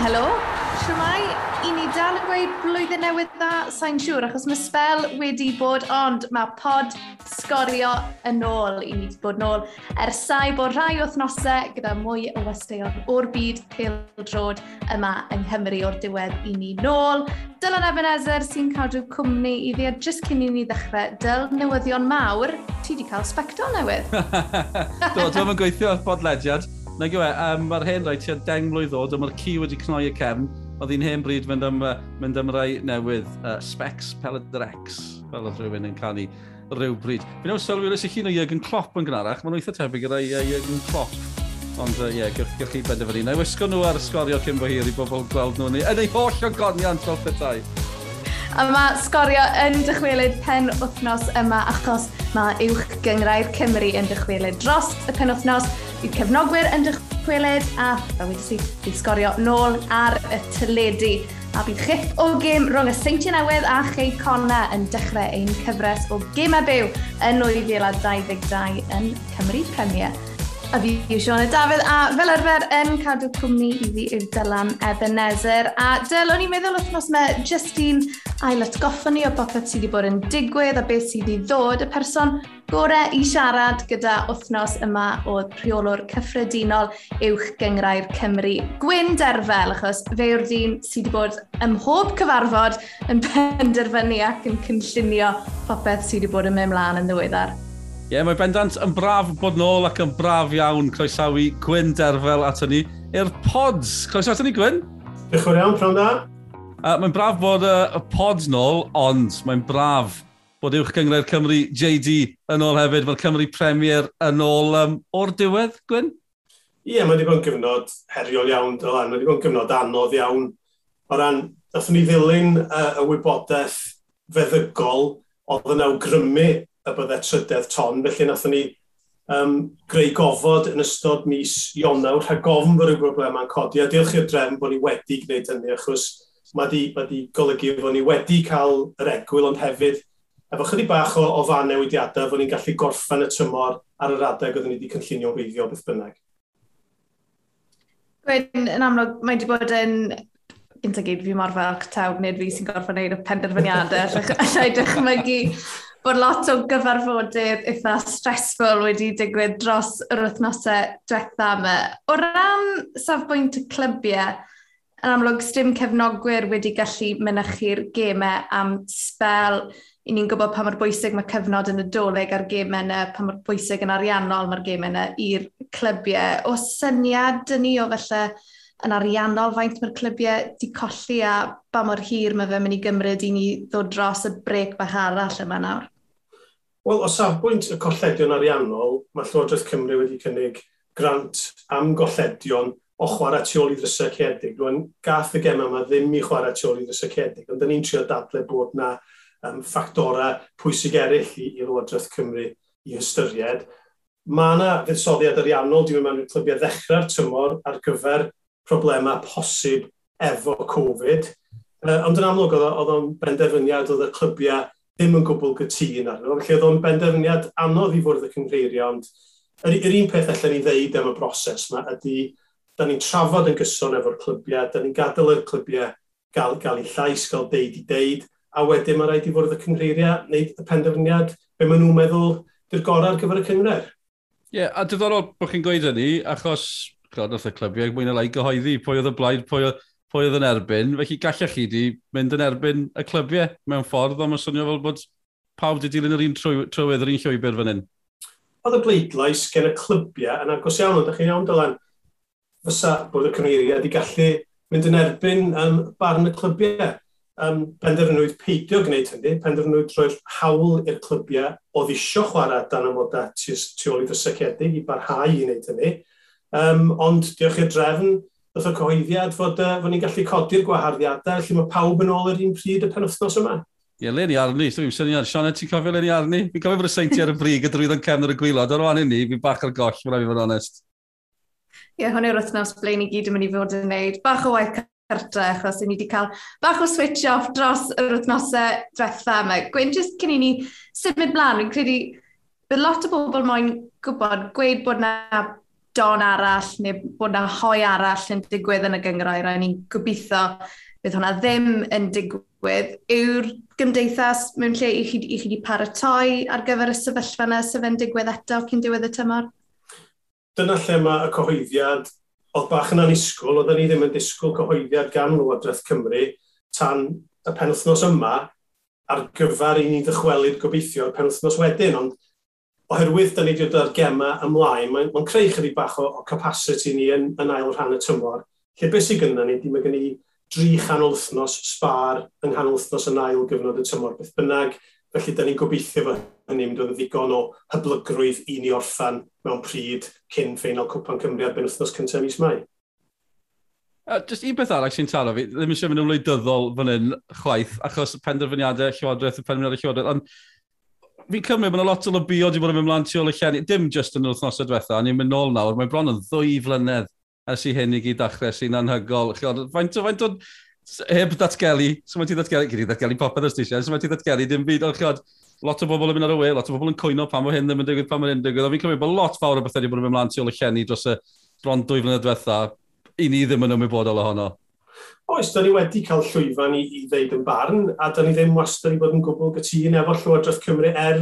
helo. Siwmai, i ni dal yn gweud blwyddyn newydd dda, sa'n siŵr, achos mae spel wedi bod, ond mae pod sgorio yn ôl. I ni wedi bod yn ôl ersau bod rhai wythnosau gyda mwy o westeion o'r byd pêl-drod yma yng Nghymru o'r diwedd i ni nôl. Dylan Ebenezer sy'n cadw cwmni i fi jyst cyn i ni ddechrau, dyl newyddion mawr, ti wedi cael sbectol newydd. Do, dwi'n gweithio o'r bodlediad. Na gywe, um, mae'r hen rhaid tua 10 mlynedd oed, ond mae'r ci wedi cnoi y cefn, oedd hi'n hen bryd mynd am, mynd am rai newydd, uh, Specs Peledrex, fel oedd rhywun yn canu rhyw bryd. Fi awr sylwi wnes i chi o Jürgen Klopp yn gynharach, mae'n eitha tebyg gyda uh, Jürgen Klopp. Ond ie, uh, yeah, gyrch chi benderfynu. Na i wisgo nhw ar y sgorio cyn bo hir i bobl gweld nhw ni. Yn ei holl o goniant fel petai. A mae sgorio yn dychwelyd pen wythnos yma achos mae uwch gyngrau'r Cymru yn dychwelyd dros y pen wythnos. Yw cefnogwyr yn dychwelyd a fel wedi si, bydd sgorio nôl ar y tyledu. A bydd chyff o gêm rhwng y Seintiau Newydd a Chei Conna yn dechrau ein cyfres o gymau byw yn 2022 yn Cymru Premier. A fi yw Siona Dafydd, a fel arfer yn cadw cwmni i fi yw Dylan Ebenezer. A Dyl, o'n i'n meddwl wrthnos yma, Justine ail atgoffa ni o bopeth sydd wedi bod yn digwydd a beth sydd wedi ddod y person gorau i siarad gyda wythnos yma o rheolwr cyffredinol uwch gyngrair Cymru. Gwyn Derfel, achos fe yw'r dyn sydd wedi bod ym mhob cyfarfod yn penderfynu ac yn cynllunio popeth sydd wedi bod yn mynd mlaen yn ddiweddar. Ie, yeah, mae bendant yn braf bod nôl ac yn braf iawn croesawu Gwyn Derfel ato ni i'r pods. Croesawu ato ni, Gwyn? Diolch yn iawn, prawn da. Uh, mae'n braf bod y uh, pod nôl, ond mae'n braf bod uwch gyngred Cymru JD yn ôl hefyd. Mae'r Cymru Premier yn ôl um, o'r diwedd, Gwyn? Ie, yeah, mae wedi bod yn gyfnod heriol iawn, Dylan. Mae wedi bod yn gyfnod anodd iawn. O ran, nathon ni ddilyn uh, y wybodaeth feddygol oedd yn awgrymu y byddai trydedd ton, felly nathon ni um, greu gofod yn ystod mis Ionawr, rhag gofn bod y broblemau'n codi, a diolch i'r drefn bod ni wedi gwneud hynny, achos mae di, mae di golygu fod ni wedi cael yr egwyl, ond hefyd efo chydig bach o, o fan newidiadau, fod ni'n gallu gorffan y tymor ar yr adeg oeddwn ni wedi cynllunio reiddio beth bynnag. Gwyn, yn amlwg, mae wedi bod yn gyntaf gyd fi mor fel taw, nid fi sy'n gorfod wneud y penderfyniadau, allai dychmygu bod lot o gyfarfodydd eitha stressful wedi digwydd dros yr wythnosau diwetha yma. O ran safbwynt y clybiau, yn amlwg, stym cefnogwyr wedi gallu mynychu'r gemau am spel. I ni'n gwybod pa mor bwysig mae cyfnod yn y doleg ar gemau yna, pa mor bwysig yn ariannol mae'r gemau yna i'r clybiau. O syniad yn ni o felly yn ariannol faint mae'r clybiau di colli a ba mor hir mae fe mynd i gymryd i ni ddod dros y brec bach arall yma nawr? Wel, o safbwynt y colledion ariannol, mae Llywodraeth Cymru wedi cynnig grant am golledion o chwarae tu ôl i ddrysau cedig. Rwy'n gath y gem yma ddim i chwarae tu ôl i ddrysau cedig, ond da ni'n trio dadle bod na um, ffactorau pwysig eraill i, i Lywodraeth Cymru i hystyried. Mae yna fuddsoddiad ariannol, dwi'n meddwl, clybiau ddechrau'r tymor ar gyfer problemau posib efo Covid. Uh, ond yn amlwg, oedd o'n benderfyniad oedd y clybiau ddim yn gwbl gytun arno. Felly oedd o'n benderfyniad anodd i fwrdd y cyngreirio, ond yr, yr un peth allan ni ddeud am y broses yma ydy da ni'n trafod yn gyson efo'r clybiau, da ni'n gadael i'r clybiau gael, gael eu llais, gael deud i deud, a wedyn mae rhaid i fwrdd y cynghreiriau wneud y penderfyniad be maen nhw'n meddwl dy'r gorau ar gyfer y cyngreir. Ie, yeah, a diddorol bod chi'n gweud hynny, achos clod oedd y clybiau mwy na lai gyhoeddi pwy oedd y blaid, pwy oedd, pwy oedd yn erbyn, felly gallech chi di mynd yn erbyn y clybiau mewn ffordd, ond mae'n swnio fel bod pawb wedi dilyn yr un trywydd, yr un llwybr fan hyn. Oedd y bleidlais gen y clybiau yn agos iawn, ydych chi'n iawn dylan, fysa bod y cymeriad i gallu mynd yn erbyn um, barn y clybiau. Um, penderfynwyd peidio gwneud hynny, penderfynwyd roi'r hawl i'r clybiau o ddisio chwarae dan amodau tu, tu ôl i ddysgiedig i barhau i wneud hynny. Um, ond diolch i'r drefn, ddoth y cyhoeddiad fod, uh, fod ni'n gallu codi'r gwaharddiadau, lle mae pawb yn ôl yr un pryd y penwthnos yma. Ie, yeah, Lenny arni, dwi'n fi'n syniad. Sianed, ti'n cofio Lenny arni? Fi'n cofio bod y seinti ar y brig y drwydd yn cefn ar y gwylod, ar oan i ni, fi'n bach ar goll, mae'n rhaid i fod onest. Ie, yeah, hwn yw'r wythnos ble ni gyd yn mynd i fod yn gwneud bach o waith cartre, achos ni wedi cael bach o switch off dros yr wythnosau diwetha yma. Gwyn, jyst cyn i ni symud blaen, fi'n credu bydd lot o bobl moyn gwybod gweud bod na don arall neu bod na hoi arall yn digwydd yn y gyngroer a ni'n gobeithio bydd hwnna ddim yn digwydd yw'r gymdeithas mewn lle i chi, i chi wedi paratoi ar gyfer y sefyllfa yna sef yn digwydd eto cyn diwedd y tymor? dyna lle mae y cyhoeddiad, oedd bach yn anisgwl, oedden ni ddim yn disgwyl cyhoeddiad gan Lywodraeth Cymru tan y penwthnos yma ar gyfer i ni ddychwelyd gobeithio y penwthnos wedyn, ond oherwydd da ni wedi dod ar gema ymlaen, mae'n ma creu chydig bach o, o capacity ni yn, yn ail rhan y tymor, lle beth sydd gyda ni, dim mae gen i dri chanol wythnos sbar yng nghanol wythnos yn ail gyfnod y tymor, beth bynnag, felly da ni'n gobeithio fo hynny, mynd oedd ddigon o hyblygrwydd i ni orffan mewn pryd cyn ffeinal Cwpan Cymru ar ben wythnos cyntaf mis mai. Uh, just un peth arall sy'n taro fi, ddim eisiau mynd yn wleidyddol fan hyn chwaith, achos penderfyniadau Llywodraeth y penderfyniadau Llywodraeth, ond fi'n cymryd bod yna lot o lobio wedi bod yn mynd mlaen tu ôl y llenni, dim just yn yr wythnosau diwetha, a ni'n mynd nôl nawr, mae bron yn ddwy flynedd ers i hyn i gyd dachrau sy'n anhygol. Faint o, faint o, heb datgelu, so mae ti datgelu, gyd i datgelu popeth os ti eisiau, so mae ti datgelu dim byd, ond chiod, lot o bobl yn mynd ar y we, lot o bobl yn coino pan mae hyn ddim yn digwydd, pan mae hyn yn digwydd. A fi'n cymryd bod lot fawr o bethau wedi bod yn mynd mlaen tu ôl y llenni dros y bron dwy flynedd diwetha, i ni ddim yn ymwybodol ohono. Oes, da ni wedi cael llwyfan i, i ddeud yn barn, a da ni ddim wastad i bod yn gwbl gytun efo Llywodraeth Cymru er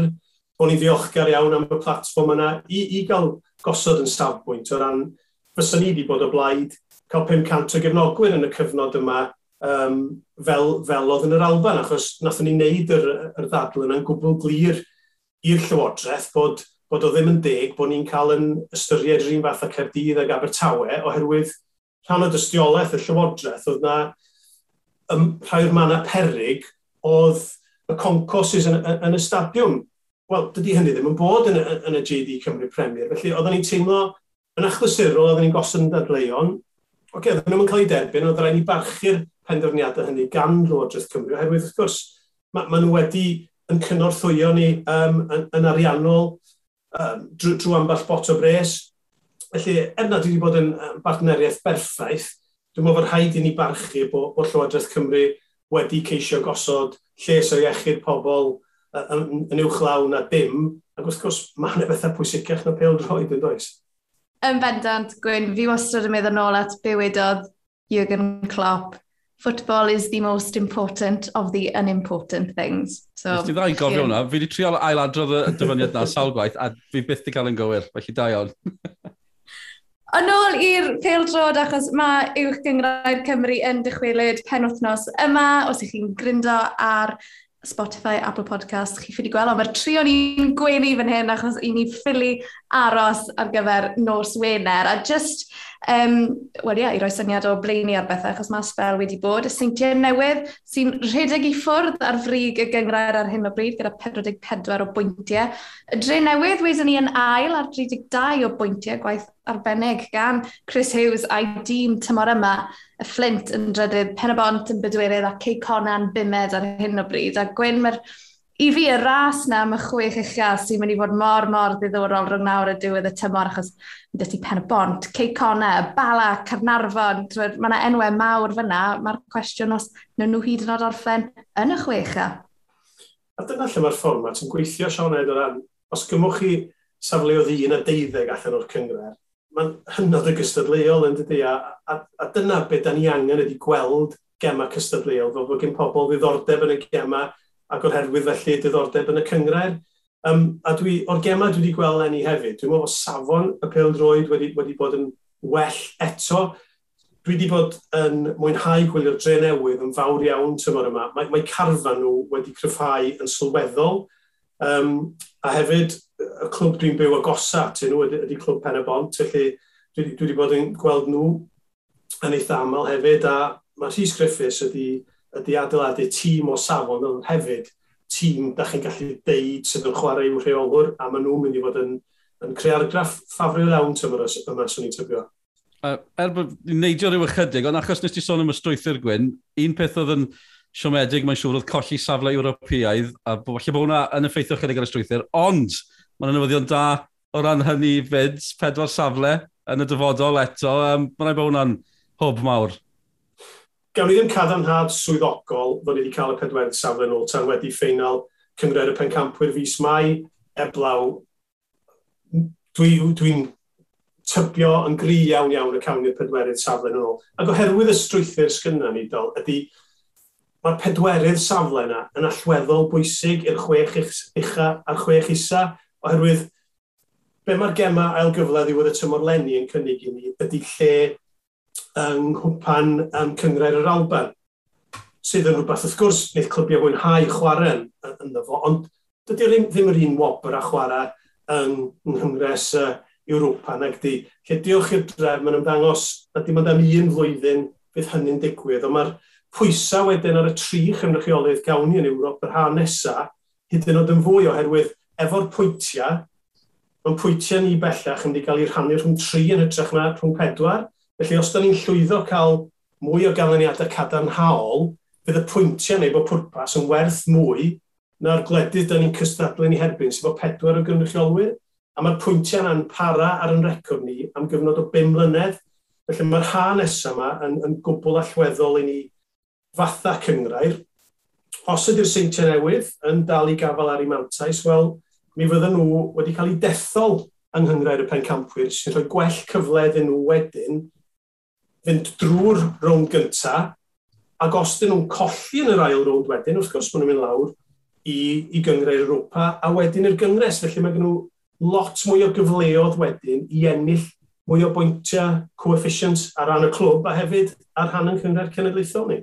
bod ni ddiolchgar iawn am y platform yna i, i gael gosod yn safbwynt o ran fysa ni wedi bod o blaid cael 500 o gefnogwyr yn y cyfnod yma um, fel, fel oedd yn yr Alban, achos nath ni wneud yr, yr ddadl yna'n gwbl glir i'r Llywodraeth bod, bod o ddim yn deg bod ni'n cael yn ystyried yr un fath o Cerdydd ag Abertawe oherwydd rhan o dystiolaeth y Llywodraeth oedd na ym, rhai o'r manna perig oedd y concosys yn, yn, yn y stadiwm. Wel, dydy hynny ddim yn bod yn, yn y JD Cymru Premier. Felly, oedden ni'n teimlo yn achlysurol, oedden ni'n gosod yn dadleuon. Oce, okay, oedden nhw'n cael ei derbyn, ond rhaid ni barchu'r penderfyniadau hynny gan Llywodraeth Cymru, oherwydd wrth gwrs, maen ma nhw wedi yn cynorthwyo ni um, yn, yn ariannol um, drwy, drwy amball bot o bres. Felly, er nad wedi bod yn bartneriaeth berffaith, dwi'n meddwl bod rhaid i ni barchu bod, bod Llywodraeth Cymru wedi ceisio gosod lles o iechyd pobl yn, yn uwchlaw na dim, ac wrth gwrs mae hynny bethau pwysicach na pel droed yn does. Yn bendant, Gwyn, fi wastad yn meddwl nôl at bywyd oedd Jürgen Klopp football is the most important of the unimportant things. So, Nes ti ddau gofio hwnna, fi wedi trio ailadrodd y dyfyniad na sawl gwaith, a fi byth wedi cael yn gywir, felly da iawn. Yn ôl i'r peildrod, achos mae uwch gyngrair Cymru yn dychwelyd penwthnos yma, os ych chi'n gryndo ar Spotify, Apple Podcast, chi ffili gweld, ond mae'r tri o'n i'n gwenu fan hyn achos i ni ffili aros ar gyfer nos Wener. A just, um, wel ie, yeah, i roi syniad o blaenu ar bethau, achos mae spel wedi bod y seintiau newydd sy'n rhedeg i ffwrdd ar frig y gyngrair ar hyn o bryd gyda 44 o bwyntiau. Y dre newydd wedyn ni yn ail ar 32 o bwyntiau gwaith arbennig gan Chris Hughes a'i dîm tymor yma y Flint yn drydydd, Pen y Bont yn bydwyrydd a Cey Conan bimed ar hyn o bryd. A Gwyn, mae'r i fi y ras na am y chwech uchia sy'n mynd i fod mor, mor ddiddorol rhwng nawr y diwedd y tymor achos mynd dyty Pen y Bont, ceicona, Bala, Carnarfon, mae yna enwau mawr fyna, mae'r cwestiwn os nhw'n nhw hyd yn oed orffen yn y chwecha. A dyna lle mae'r fformat yn gweithio, Sean Ed, o ran, os gymwch chi safleoedd un a deuddeg allan o'r cyngor, mae'n hynod y gystadleuol yn dydy, a, a, a dyna beth da ni angen ydy gweld gema cystadleuol, fel bod gen pobl ddiddordeb yn y gema ac oherwydd felly diddordeb yn y cyngrair. Um, a dwi, o'r gema dwi wedi gweld enni hefyd, dwi'n meddwl bod safon y pildroed wedi, wedi bod yn well eto. Dwi wedi bod yn mwynhau gwylio'r dre newydd yn fawr iawn tymor yma. Mae, mae carfan nhw wedi cryfhau yn sylweddol. Um, a hefyd, y clwb dwi'n byw agosa atyn nhw ydy, ydy clwb Pen y Bont, felly dwi, dwi wedi bod yn gweld nhw yn eitha aml hefyd, a mae Rhys Griffiths ydy, ydy adeiladu tîm o safon ond hefyd tîm da chi'n gallu deud sydd yn chwarae i'w rheolwr, a maen nhw'n mynd i fod yn, yn creu argraff ffafrio iawn tymor yma, swn i'n tybio. Er bod ni'n neidio rhyw ychydig, ond achos nes ti sôn am y strwythyr Gwyn, un peth oedd yn siomedig, mae'n siŵr oedd colli safle Ewropeaidd, a falle bod hwnna yn effeithio chydig ar y strwythyr, ond mae'n newyddion da o ran hynny fyd, pedwar safle yn y dyfodol eto, um, mae'n bod hwnna'n hwb mawr. Gawn ni ddim cadarnhad swyddogol fod ni wedi cael y pedwedd safle yn ôl tan wedi ffeinal cyngred y pencampwyr fus mai, er eblaw, dwi'n dwi, tybio yn gri iawn iawn y cawn i'r pedwerydd safle yn ôl. Ac oherwydd y strwythyr sgynna ni, dol, ydy Mae'r pedwerydd safle yna yn allweddol bwysig i'r chwech ucha a'r chwech isa, oherwydd be mae'r gema ail gyfle ddiwedd y tymor lenni yn cynnig i ni ydy lle yng nghwpan um, cyngrair yr Alban, sydd yn rhywbeth wrth gwrs wneud clybiau mwynhau chwarae ynddo fo, ond dydy ddim, ddim yr un wobr a chwarae yng Nghymres uh, Ewropa nag di. Lle diolch i'r dref, mae'n ymddangos na dim ond am un flwyddyn fydd hynny'n digwydd, ond mae'r pwysau wedyn ar y tri chymrychiolydd gawn ni yn Ewrop yr haf nesaf, hyd yn oed yn fwy oherwydd efo'r pwyntiau, mae'n pwyntiau ni bellach yn wedi cael ei rhannu rhwng tri yn hytrach na rhwng pedwar. Felly os da ni'n llwyddo cael mwy o ganlyniadau cadarnhaol, fydd y pwyntiau neu bod pwrpas yn werth mwy na'r gledydd da ni'n cystadlu ni herbyn, sef o pedwar o gynrychiolwyr, a mae'r pwyntiau yna'n para ar yn record ni am gyfnod o 5 mlynedd. Felly mae'r ha nesaf yma yn, yn gwbl allweddol i ni fatha cyngrair, os ydy'r seintiau newydd yn dal i gafel ar ei mantais, wel, mi fydden nhw wedi cael eu dethol yng Nghyngrair y Pencampwyr sy'n rhoi gwell cyfle iddyn nhw wedyn fynd drwy'r rownd gyntaf ac os dyn nhw'n colli yn yr ail rownd wedyn, wrth gwrs, maen nhw'n mynd lawr i, i gyngrair Europa a wedyn i'r gyngres. Felly mae gen nhw lot mwy o gyfleoedd wedyn i ennill mwy o bwyntiau coefficients ar ran y clwb a hefyd ar rhan yn cyngrair cenedlaethol ni.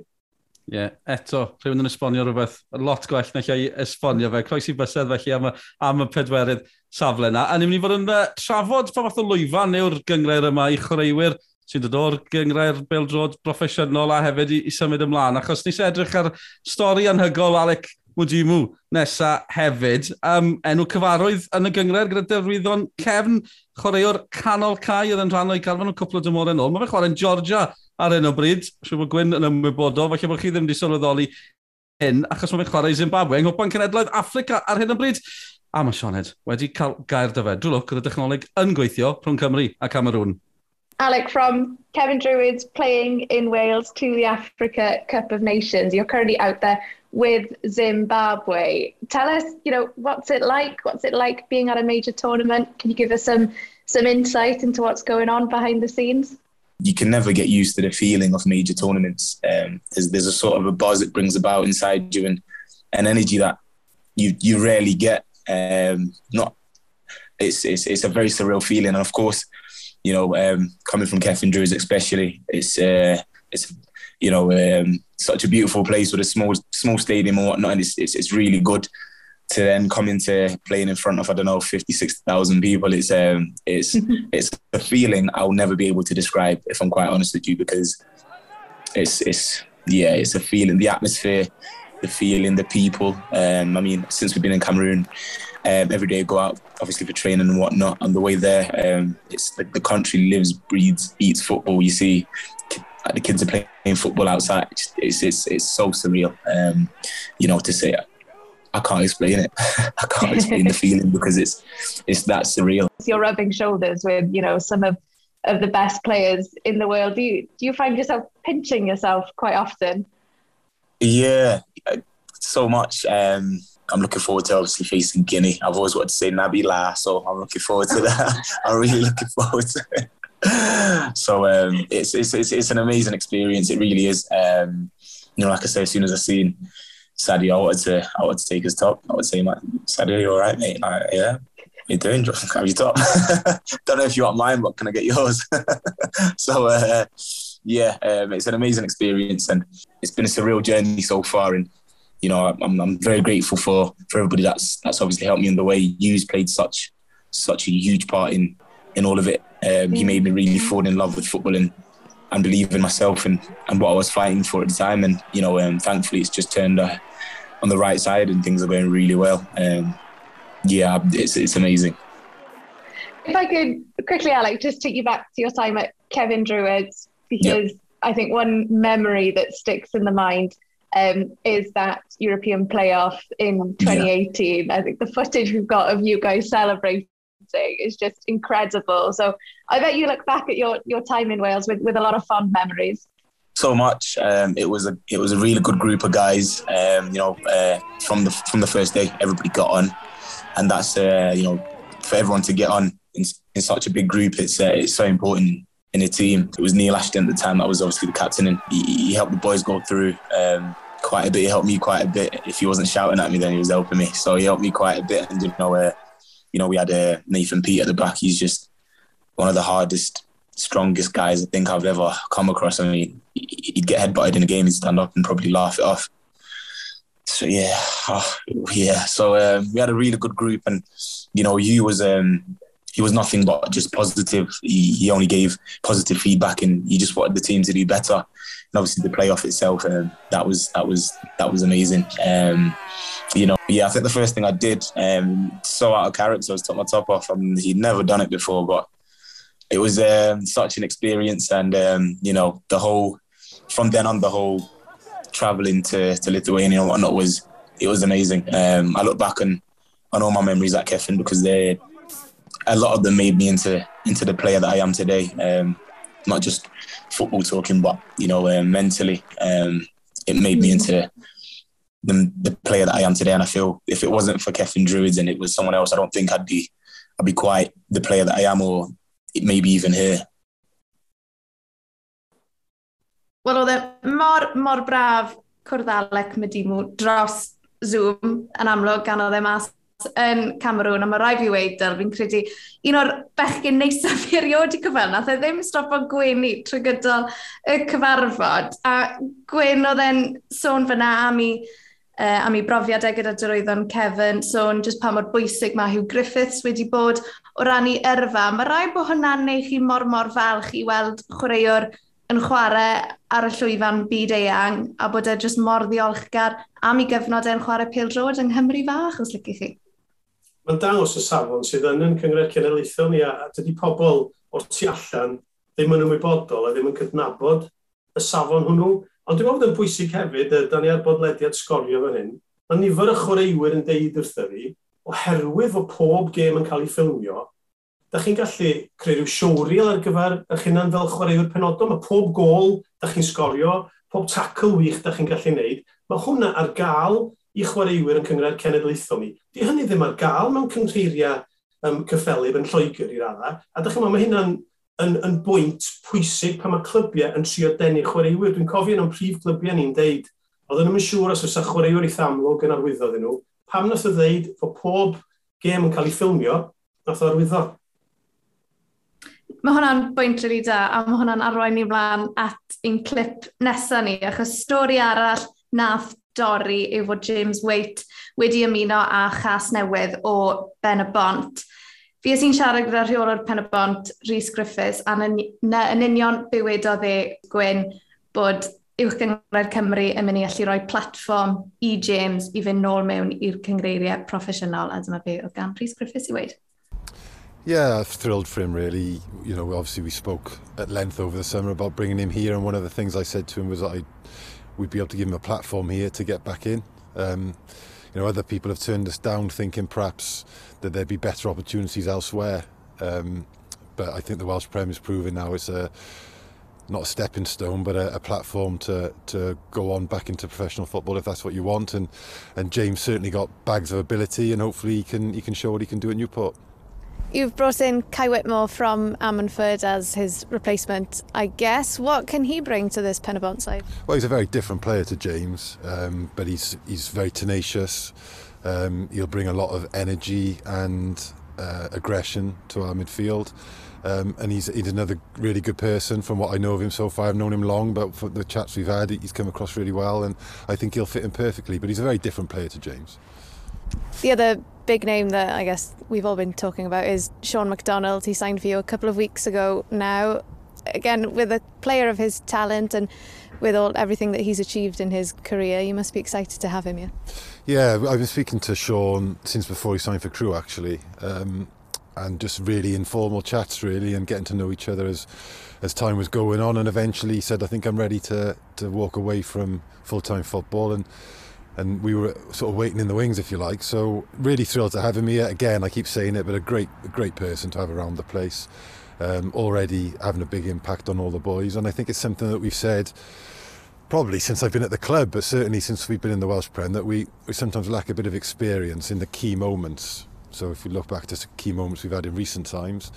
Ie, yeah. eto, rhywun yn esbonio rhywbeth, lot gwell na lle i esbonio fe. Croes i bysedd felly am y, am y pedwerydd safle yna. A ni'n mynd i fod yn uh, trafod pa fath o lwyfan neu'r gyngrair yma i chwaraewyr sy'n dod o'r gyngrair beldrod broffesiynol a hefyd i, i symud ymlaen. Achos nes edrych ar stori anhygol Alec Mwdimu nesa hefyd. Um, enw cyfarwydd yn y gyngrair gyda defnyddon cefn chwaraewr canol cae oedd yn rhan o'i galfan o cwpl o dymor yn ôl. Mae fe chwarae'n Georgia ar enw bryd. Siw bod Gwyn yn ymwybodol, falle bod chi ddim wedi sylweddoli hyn, achos mae'n chwarae Zimbabwe yng Nghymru Cenedlaeth Africa ar hyn o bryd. A mae Sioned wedi cael gair dyfed. Drwy lwc, gyda dechnoleg yn gweithio rhwng Cymru a Cameroon. Alec, from Kevin Druids playing in Wales to the Africa Cup of Nations, you're currently out there with Zimbabwe. Tell us, you know, what's it like? What's it like being at a major tournament? Can you give us some some insight into what's going on behind the scenes? You can never get used to the feeling of major tournaments. Um, there's, there's a sort of a buzz it brings about inside you and an energy that you you rarely get. Um, not it's, it's it's a very surreal feeling, and of course, you know, um, coming from Kevin Drews especially, it's uh, it's you know um, such a beautiful place with a small small stadium and whatnot, and it's it's, it's really good to then come into playing in front of I don't know 50 60,000 people it's um it's it's a feeling I'll never be able to describe if I'm quite honest with you because it's it's yeah it's a feeling the atmosphere the feeling the people. Um I mean since we've been in Cameroon um, every day I go out obviously for training and whatnot on the way there um it's the, the country lives breathes eats football. You see the kids are playing football outside. It's it's, it's so surreal um you know to say I can't explain it. I can't explain the feeling because it's it's that surreal. You're rubbing shoulders with you know some of of the best players in the world. Do you do you find yourself pinching yourself quite often? Yeah, so much. Um, I'm looking forward to obviously facing Guinea. I've always wanted to say Nabila, so I'm looking forward to that. I'm really looking forward to it. So um, it's, it's, it's it's an amazing experience. It really is. Um, you know, like I say, as soon as I seen Sadio, I wanted to, I wanted to take his top. I would say, man, Sadio, you all right, mate? Like, yeah. you doing? Have your top? Don't know if you want mine, but can I get yours? so, uh, yeah, um, it's an amazing experience, and it's been a surreal journey so far. And you know, I'm, I'm very grateful for for everybody that's that's obviously helped me in the way. You's played such such a huge part in in all of it. Um, he made me really fall in love with football and and believe in myself and, and what I was fighting for at the time. And you know, um, thankfully, it's just turned uh, on the right side, and things are going really well. Um, yeah, it's it's amazing. If I could quickly, Alec, just take you back to your time at Kevin Druids, because yep. I think one memory that sticks in the mind um, is that European playoff in 2018. Yeah. I think the footage we've got of you guys celebrating is just incredible. So I bet you look back at your, your time in Wales with, with a lot of fond memories so much. Um, it was a it was a really good group of guys. Um, you know, uh, from the from the first day, everybody got on, and that's uh, you know for everyone to get on in, in such a big group, it's uh, it's so important in a team. It was Neil Ashton at the time that was obviously the captain, and he, he helped the boys go through um, quite a bit. He helped me quite a bit. If he wasn't shouting at me, then he was helping me. So he helped me quite a bit. And you know, uh, you know, we had uh, Nathan Pete at the back. He's just one of the hardest, strongest guys I think I've ever come across. I mean, he'd get headbutted in a game, he'd stand up and probably laugh it off. So yeah, oh, yeah. So um, we had a really good group, and you know, you was um, he was nothing but just positive. He, he only gave positive feedback, and he just wanted the team to do better. And obviously, the playoff itself, um, that was that was that was amazing. Um, you know, yeah, I think the first thing I did, um, so out of character, was took my top off. I mean, he'd never done it before, but it was um, such an experience, and um, you know, the whole from then on, the whole traveling to, to Lithuania and whatnot was it was amazing. Um, I look back on on all my memories at Kevin because they a lot of them made me into into the player that I am today. Um, not just football talking, but you know, uh, mentally, um, it made me into the, the player that I am today. And I feel if it wasn't for Kevin Druids and it was someone else, I don't think I'd be I'd be quite the player that I am, or maybe even here. Wel, oedd e mor, mor braf cwrdd Alec Medimw dros Zoom yn amlwg gan oedd e mas yn Cameroon, a mae rai fi weid dyl, fi'n credu un o'r bechgyn neisaf fi erioed i cyfan, nath e ddim stop o gwenu trwy gydol y cyfarfod, a gwen oedd e'n sôn fyna am i uh, am i brofiadau gyda dyrwyddon Kevin, sôn jyst pa mor bwysig mae Hugh Griffiths wedi bod o ran ei yrfa. Mae rai bod hwnna'n neu chi mor mor falch i weld chwaraewr yn chwarae ar y llwyfan byd eang a bod e jyst mor ddiolchgar am i gyfnod e'n chwarae pêl drod yng Nghymru fach, os lygu chi. Mae'n dangos y safon sydd yn yn cyngred cenedlaethol ni, a dydy pobl o tu allan ddim yn ymwybodol a ddim yn cydnabod y safon hwnnw. Ond dwi'n meddwl bod yn bwysig hefyd, y da ni ar bodlediad sgorio fan hyn, mae nifer y chwaraewyr yn deud wrtho fi, oherwydd o pob gêm yn cael ei ffilmio, da chi'n gallu creu rhyw siwriel ar gyfer eich hunan fel chwaraewyr penodol. Mae pob gol da chi'n sgorio, pob tackle wych da chi'n gallu wneud. Mae hwnna ar gael i chwaraewyr yn cyngred cenedlaethol ni. Di hynny ddim ar gael mewn cynghreiriau um, cyffelib yn Lloegr i'r adda. A dych chi'n meddwl, mae hynna'n yn, yn bwynt pwysig pan mae clybiau yn trio denu chwaraewyr. Dwi'n cofio yn prif clybiau ni'n deud, oedden nhw'n siŵr os oes chwaraewyr i thamlwg yn arwyddo ddyn nhw, pam nath o ddeud fod pob gêm yn cael ei ffilmio, nath o arwyddo. Mae hwnna'n bwynt rili da, a mae hwnna'n arwain ni flaen at un clip nesaf ni, achos stori arall nath dorri yw fod James Waite wedi ymuno â chas newydd o Ben y Bont. Fi sy'n siarad gyda rheol o'r Pen y Bont, Rhys Griffiths, a yn, yn union bywedodd e gwyn bod uwch gyngredd Cymru yn mynd i allu rhoi platform i James i fynd nôl mewn i'r cyngreiriau proffesiynol, a dyma be oedd gan Rhys Griffiths i weid. Yeah, thrilled for him really. You know, obviously we spoke at length over the summer about bringing him here and one of the things I said to him was that I we'd be able to give him a platform here to get back in. Um, you know, other people have turned us down, thinking perhaps that there'd be better opportunities elsewhere. Um, but I think the Welsh Prem is proving now it's a not a stepping stone, but a, a platform to to go on back into professional football if that's what you want. And and James certainly got bags of ability, and hopefully he can he can show what he can do at Newport. You've brought in Kai Whitmore from Ammanford as his replacement, I guess. What can he bring to this Penabont side? Well, he's a very different player to James, um, but he's he's very tenacious. Um, he'll bring a lot of energy and uh, aggression to our midfield. Um, and he's, he's another really good person from what I know of him so far. I've known him long, but for the chats we've had, he's come across really well, and I think he'll fit in perfectly. But he's a very different player to James. The other big name that I guess we've all been talking about is Sean McDonald. He signed for you a couple of weeks ago now. Again, with a player of his talent and with all everything that he's achieved in his career, you must be excited to have him here. Yeah, I've been speaking to Sean since before he signed for Crew actually, um, and just really informal chats really, and getting to know each other as as time was going on. And eventually, he said, "I think I'm ready to to walk away from full time football." and and we were sort of waiting in the wings, if you like. So really thrilled to have him here. Again, I keep saying it, but a great, great person to have around the place. Um, already having a big impact on all the boys, and I think it's something that we've said probably since I've been at the club, but certainly since we've been in the Welsh Prem, that we, we sometimes lack a bit of experience in the key moments. So if we look back to key moments we've had in recent times,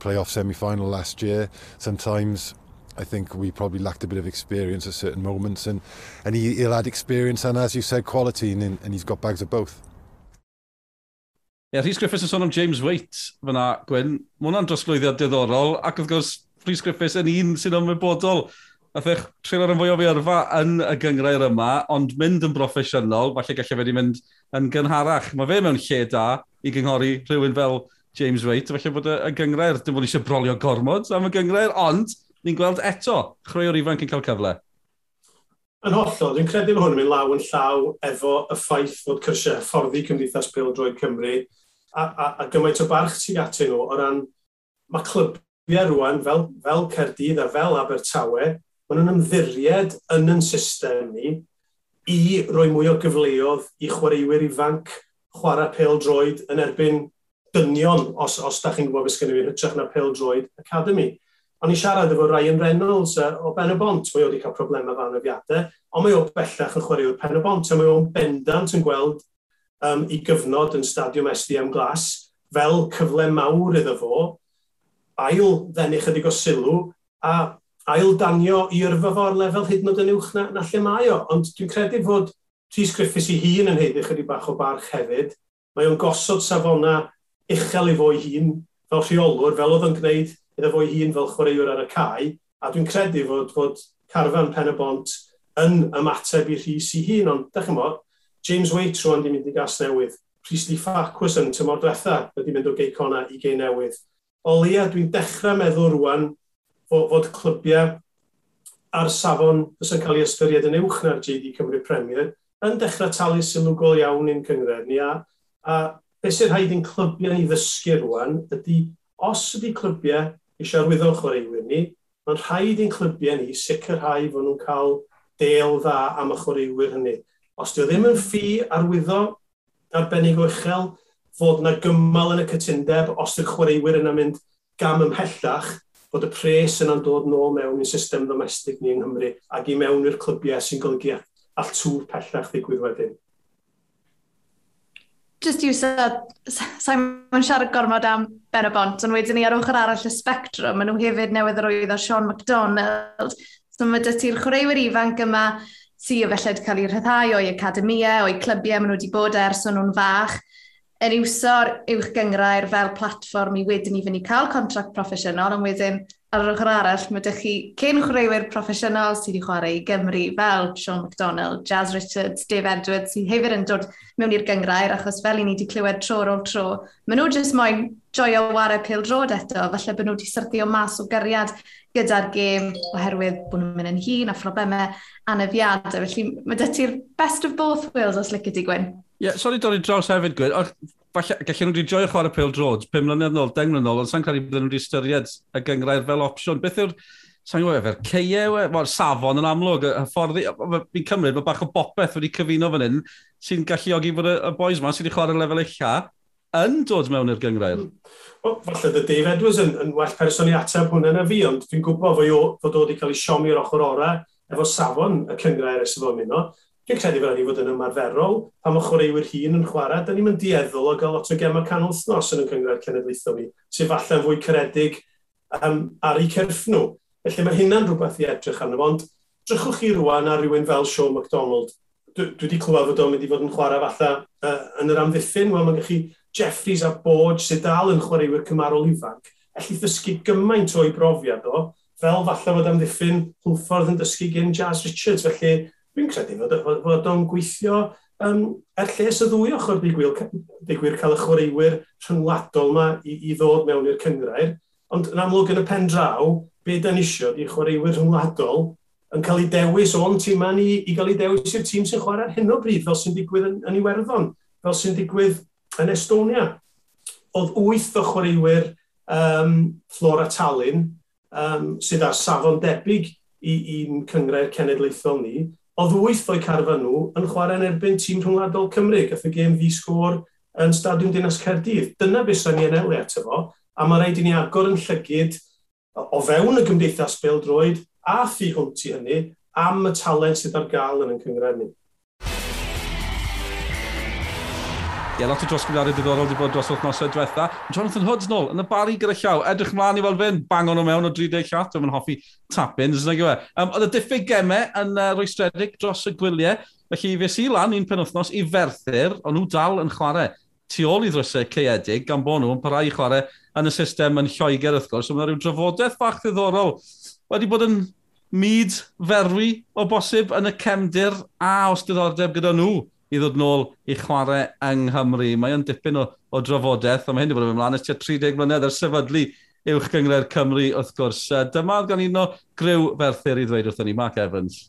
playoff semi-final last year, sometimes I think we probably lacked a bit of experience at certain moments, and and he, he'll add experience and, as you said, quality, and and he's got bags of both. Ie, yeah, Rhys Griffiths yn sôn am James Waite fyna, Gwyn. Mae hwnna'n drosglwyddiad diddorol, ac wrth gwrs, Rhys Griffiths yn un sy'n ymwybodol. Nath eich treulo'r yn fwy o fiorfa yn y gyngrair yma, ond mynd yn broffesiynol, falle gallai fe wedi mynd yn gynharach. Mae fe mewn lle da i gynghori rhywun fel James Waite, falle bod y gyngrair, dim ond eisiau brolio gormod am y gyngrair, ond ni'n gweld eto chreuo'r ifanc yn cael cyfle. Yn hollol, dwi'n credu bod hwn yn mynd law yn llaw efo y ffaith fod cyrsiau fforddi Cymdeithas Pildroed Cymru a, a, a gymaint o barch sy'n atyn nhw o ran mae clybiau rwan fel, fel Cerdydd a fel Abertawe, maen nhw'n ymddiried yn yn system ni i roi mwy o gyfleoedd i chwaraewyr ifanc chwarae pel droed yn erbyn dynion, os, os da chi'n gwybod beth sgynnu fi, hytrach na pel droed academy. O'n i siarad efo Ryan Reynolds uh, o Ben y Bont, mae wedi cael problemau fan yfiadau, ond mae o bellach yn chwaraewr Ben y Bont, a mae o'n bendant yn gweld um, i gyfnod yn stadiwm SDM Glas fel cyfle mawr iddo fo, ail ddenu chydig o sylw, a ail danio i'r fo'r lefel hyd yn oed yn uwch na, na lle mae o. Ond dwi'n credu fod Rhys Griffiths i hun yn heiddi chydig bach o barch hefyd. Mae o'n gosod safona uchel i fo ei hun fel rheolwr, fel oedd yn gwneud iddo fo'i hun fel chwaraewr ar y cae, a dwi'n credu fod, fod carfan pen y bont yn ymateb i rhys i hun, ond dych chi'n bod, James Waite rwan di mynd i gas newydd, Priestley Farquhar yn tymor diwetha wedi mynd o geicona i gei newydd. O leia, dwi'n dechrau meddwl rwan fod, fod clybiau ar safon fysa'n cael ei ystyried yn uwch na'r JD Cymru Premier yn dechrau talu sylwgol iawn i'n cyngred ni a, a beth sy'n rhaid i'n clybiau i ddysgu rwan ydy os ydy clybiau eisiau arwyddo chwaraewyr ni, mae'n rhaid i'n clybiau ni sicrhau fod nhw'n cael del dda am y chwaraewyr hynny. Os dio ddim yn ffi arwyddo arbennig o uchel, fod yna gymal yn y cytundeb os yw'r chwaraewyr yna'n mynd gam ymhellach, bod y pres yna'n dod nôl mewn i'n system domestig ni yng Nghymru ac i mewn i'r clybiau sy'n golygu all tŵr pellach ddigwydd wedyn just Iwsa, Simon siarad gormod am Ben y Bont, ond wedyn ni ar ochr arall y spectrum, maen nhw hefyd newydd yr oedd o Sean MacDonald. So mae dy ti'r chwaraewyr ifanc yma sy efallai wedi cael ei rhyddhau o'i academiau, o'i clybiau maen nhw wedi bod ers o'n nhw'n fach, yn iwso'r uwch gyngrair fel platfform i wedyn i fynd i cael contract proffesiynol, ond wedyn ar yr ochr arall, mae ydych chi cyn chwaraewyr proffesiynol sydd wedi chwarae i Gymru fel Sean McDonald, Jazz Richards, Dave Edwards, sydd hefyd yn dod mewn i'r gyngrair, achos fel i ni wedi clywed tro ar ôl tro, maen nhw jyst moyn joio wario pil drod eto, falle bod nhw wedi syrthio mas o gariad gyda'r gêm oherwydd bod nhw'n mynd yn hun a phroblemau anafiadau. Felly mae dy ti'r best of both worlds os lycyd i gwyn. Ie, yeah, sori dod i draws hefyd gwyn falle, gallen nhw wedi joio chwarae Pil Drones, 5 mlynedd nôl, 10 mlynedd nôl, ond sa'n cael ei bod nhw wedi ystyried y gyngrair fel opsiwn. Beth yw'r, sa'n gwybod, efo'r ceie, mae'r safon yn amlwg, y ffordd, fi'n cymryd, mae bach o bopeth wedi cyfuno fan hyn, sy'n galluogi bod y, y boys ma sydd wedi chwarae lefel ucha, yn dod mewn i'r gyngrair. Hmm. Wel, falle dy Dave Edwards yn, yn well person i ateb hwnna na fi, ond dwi'n gwybod fod o wedi cael ei siomi o'r ochr ora efo safon y cyngrair y sydd o'n mynd. Fi'n credu fel ni fod yn ymarferol, pam y chwaraewyr hun yn chwarae, da ni'n mynd dieddol o gael lot o gemau canol thnos yn y cyngred cenedlaethol ni, sydd falle'n fwy caredig um, ar eu cyrff nhw. Felly mae hynna'n rhywbeth i edrych arno, ond drychwch chi rwan ar rywun fel Sean MacDonald. Dwi, dwi wedi clywed fod o'n mynd i fod yn chwarae falle uh, yn yr amddiffyn. Wel, mae gennych chi Jeffries a Bodge sydd dal yn chwaraewyr cymarol ifanc. Elli ddysgu gymaint o'i brofiad o, fel falle fod amddiffyn Hwffordd yn dysgu gen Jazz Richards. Felly, Dwi'n credu fod, fod, fod o'n gweithio um, er lles y ddwy ochr digwyl, digwyr cael y chwaraewyr rhyngwladol yma i, i ddod mewn i'r cyngrair. Ond yn amlwg yn y pen draw, be da'n isio i chwaraewyr rhyngwladol yn cael ei dewis o'n tîm ni i gael ei dewis i'r tîm sy'n chwarae ar hyn o bryd fel sy'n digwydd yn, yn Iwerddon, fel sy'n digwydd yn Estonia. Oedd wyth o chwaraewyr um, Flora Tallinn um, sydd ar safon debyg i'n cyngrair cenedlaethol ni, Oedd wyth o'i carfan nhw yn chwarae yn erbyn tîm rhwngwladol Cymru, gath y gêm fi sgwr yn Stadiwm Dinas Cerdydd. Dyna beth sy'n ni yn ewli ato fo, a mae rhaid i ni agor yn llygyd o fewn y gymdeithas bildroed a thu hwnt i hynny am y talent sydd ar gael yn yn cyngred ni. Ie, lot o drosgyfliadau diddorol wedi bod dros wythnosau diwetha. Jonathan Hoods nôl yn y bari gyda llaw. Edrych mlaen i weld fynd, bang o'n mewn o 30 llat. Dwi'n hoffi tap-ins, nag yw. Um, oedd y diffyg gemau yn uh, rwystredig dros y gwyliau. Felly fe si lan un penwthnos i ferthyr, ond nhw dal yn chwarae tu ôl i ddrysau ceedig gan bod nhw'n parhau i chwarae yn y system yn Lloegr wrth gwrs. So mae rhyw drafodaeth bach ddiddorol wedi bod yn myd ferwi o bosib yn y cemdir a os diddordeb gyda nhw i ddod nôl i chwarae yng Nghymru. Mae o'n dipyn o, o drafodaeth, a mae hyn wedi bod yn ymlaen ystia 30 mlynedd ar sefydlu uwch gyngred Cymru, wrth gwrs. Dyma oedd gan un o gryw ferthyr i ddweud wrthyn ni, Mark Evans.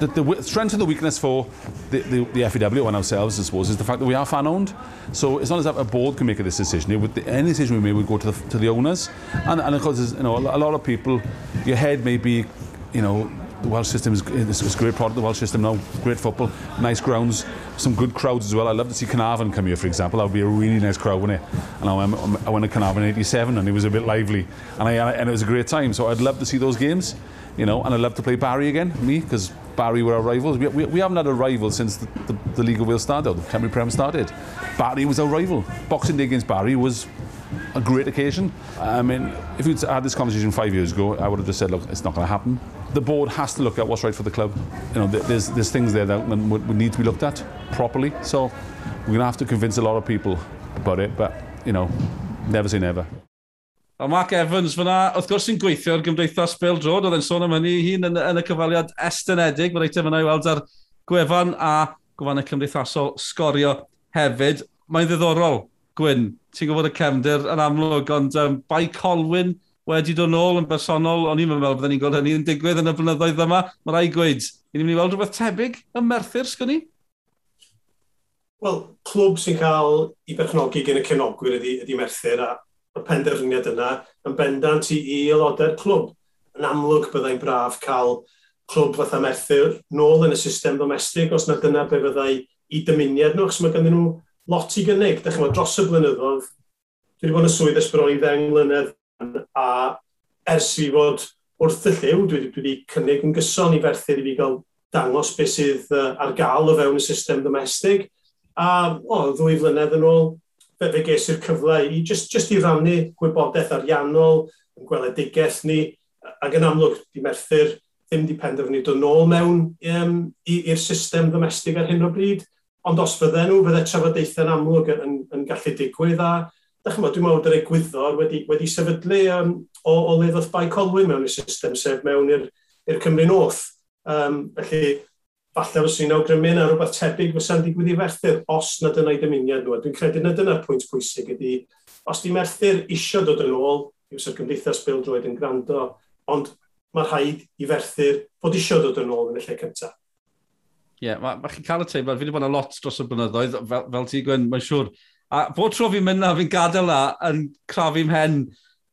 The, the, strength and the weakness for the, the, the FEW and ourselves, I suppose, is the fact that we are fan-owned. So it's not as if a board can make this decision. It would, any decision we made would go to the, to the owners. And, and of course, you know, a lot of people, your head may be, you know, the Welsh system is, is a great product, the Welsh system now, great football, nice grounds, some good crowds as well. I'd love to see Carnarvon come here, for example. That would be a really nice crowd, wouldn't it? And I went, I went to Carnarvon in 87 and it was a bit lively. And, I, and it was a great time. So I'd love to see those games, you know, and I'd love to play Barry again, me, because Barry were our rivals. We, we, we haven't had a rival since the, the, the League of Wales started, the Cymru Prem started. Barry was our rival. Boxing Day against Barry was a great occasion. I mean, if we'd had this conversation five years ago, I would have just said, look, it's not going to happen. the board has to look at what's right for the club. You know, there's, there's things there that would need to be looked at properly. So we're going to have to convince a lot of people about it, but, you know, never say never. O Mark Evans fyna, wrth gwrs sy'n gweithio ar gymdeithas Bill Road, oedd e'n sôn am hynny hun yn, yn y cyfaliad estynedig, mae'n eitem yna i weld ar gwefan a gwefan y cymdeithasol sgorio hefyd. Mae'n ddiddorol, Gwyn, ti'n gwybod y cefndir yn amlwg, ond um, Bai Colwyn, wedi dod nôl yn bersonol, o'n i'n meddwl byddwn ni'n gweld hynny yn digwydd yn y blynyddoedd yma. Mae rai gweud, ni'n mynd i weld rhywbeth tebyg ym Merthyr, sgwn ni? Wel, clwb sy'n cael ei berchnogi gen y cenogwyr ydy, ydy Merthyr, a y penderfyniad yna yn bendant i, i aelodau'r clwb. Yn amlwg byddai'n braf cael clwb fatha Merthyr nôl yn y system domestig, os na dyna be fyddai i dymuniad nhw, achos mae ganddyn nhw lot i gynnig. Dych chi'n dros y blynyddoedd, dwi wedi bod yn swydd ysbryd i ddeng mlynedd a ers i fod wrth y lliw, dwi wedi cynnig yn gyson i ferthyr i fi gael dangos beth sydd ar gael o fewn y system domestig. A o, ddwy flynedd yn ôl, fe, fe ges i'r cyfle i just, just i rannu gwybodaeth ariannol, yn gweledigaeth ni, ac yn amlwg, di merthyr ddim di penderfynu dod nôl mewn um, i'r system domestig ar hyn o bryd, ond os fydden nhw, fydde trafodaethau'n amlwg yn, yn, yn gallu digwydd a da chymod, dwi'n meddwl bod yr egwyddor wedi, wedi sefydlu um, o, o leddodd bai colwyn mewn i'r system, sef mewn i'r Cymru North. Um, felly, falle fos i'n awgrymu na rhywbeth tebyg fysa'n digwydd i ferthyr, os nad yna'i dymuniad nhw. Dwi'n credu nad yna'r pwynt pwysig ydy, os di merthyr isio dod yn ôl, yw sy'r gymdeithas Bill Droed yn gwrando, ond mae rhaid i ferthyr fod isio dod yn ôl yn y lle cyntaf. Ie, yeah, mae ma chi'n cael y teimlad, fi wedi bod yn lot dros y blynyddoedd, fel, fel ti, Gwen, mae'n siŵr, A bod tro fi'n mynd na, fi'n gadael na, yn crafu'n hen,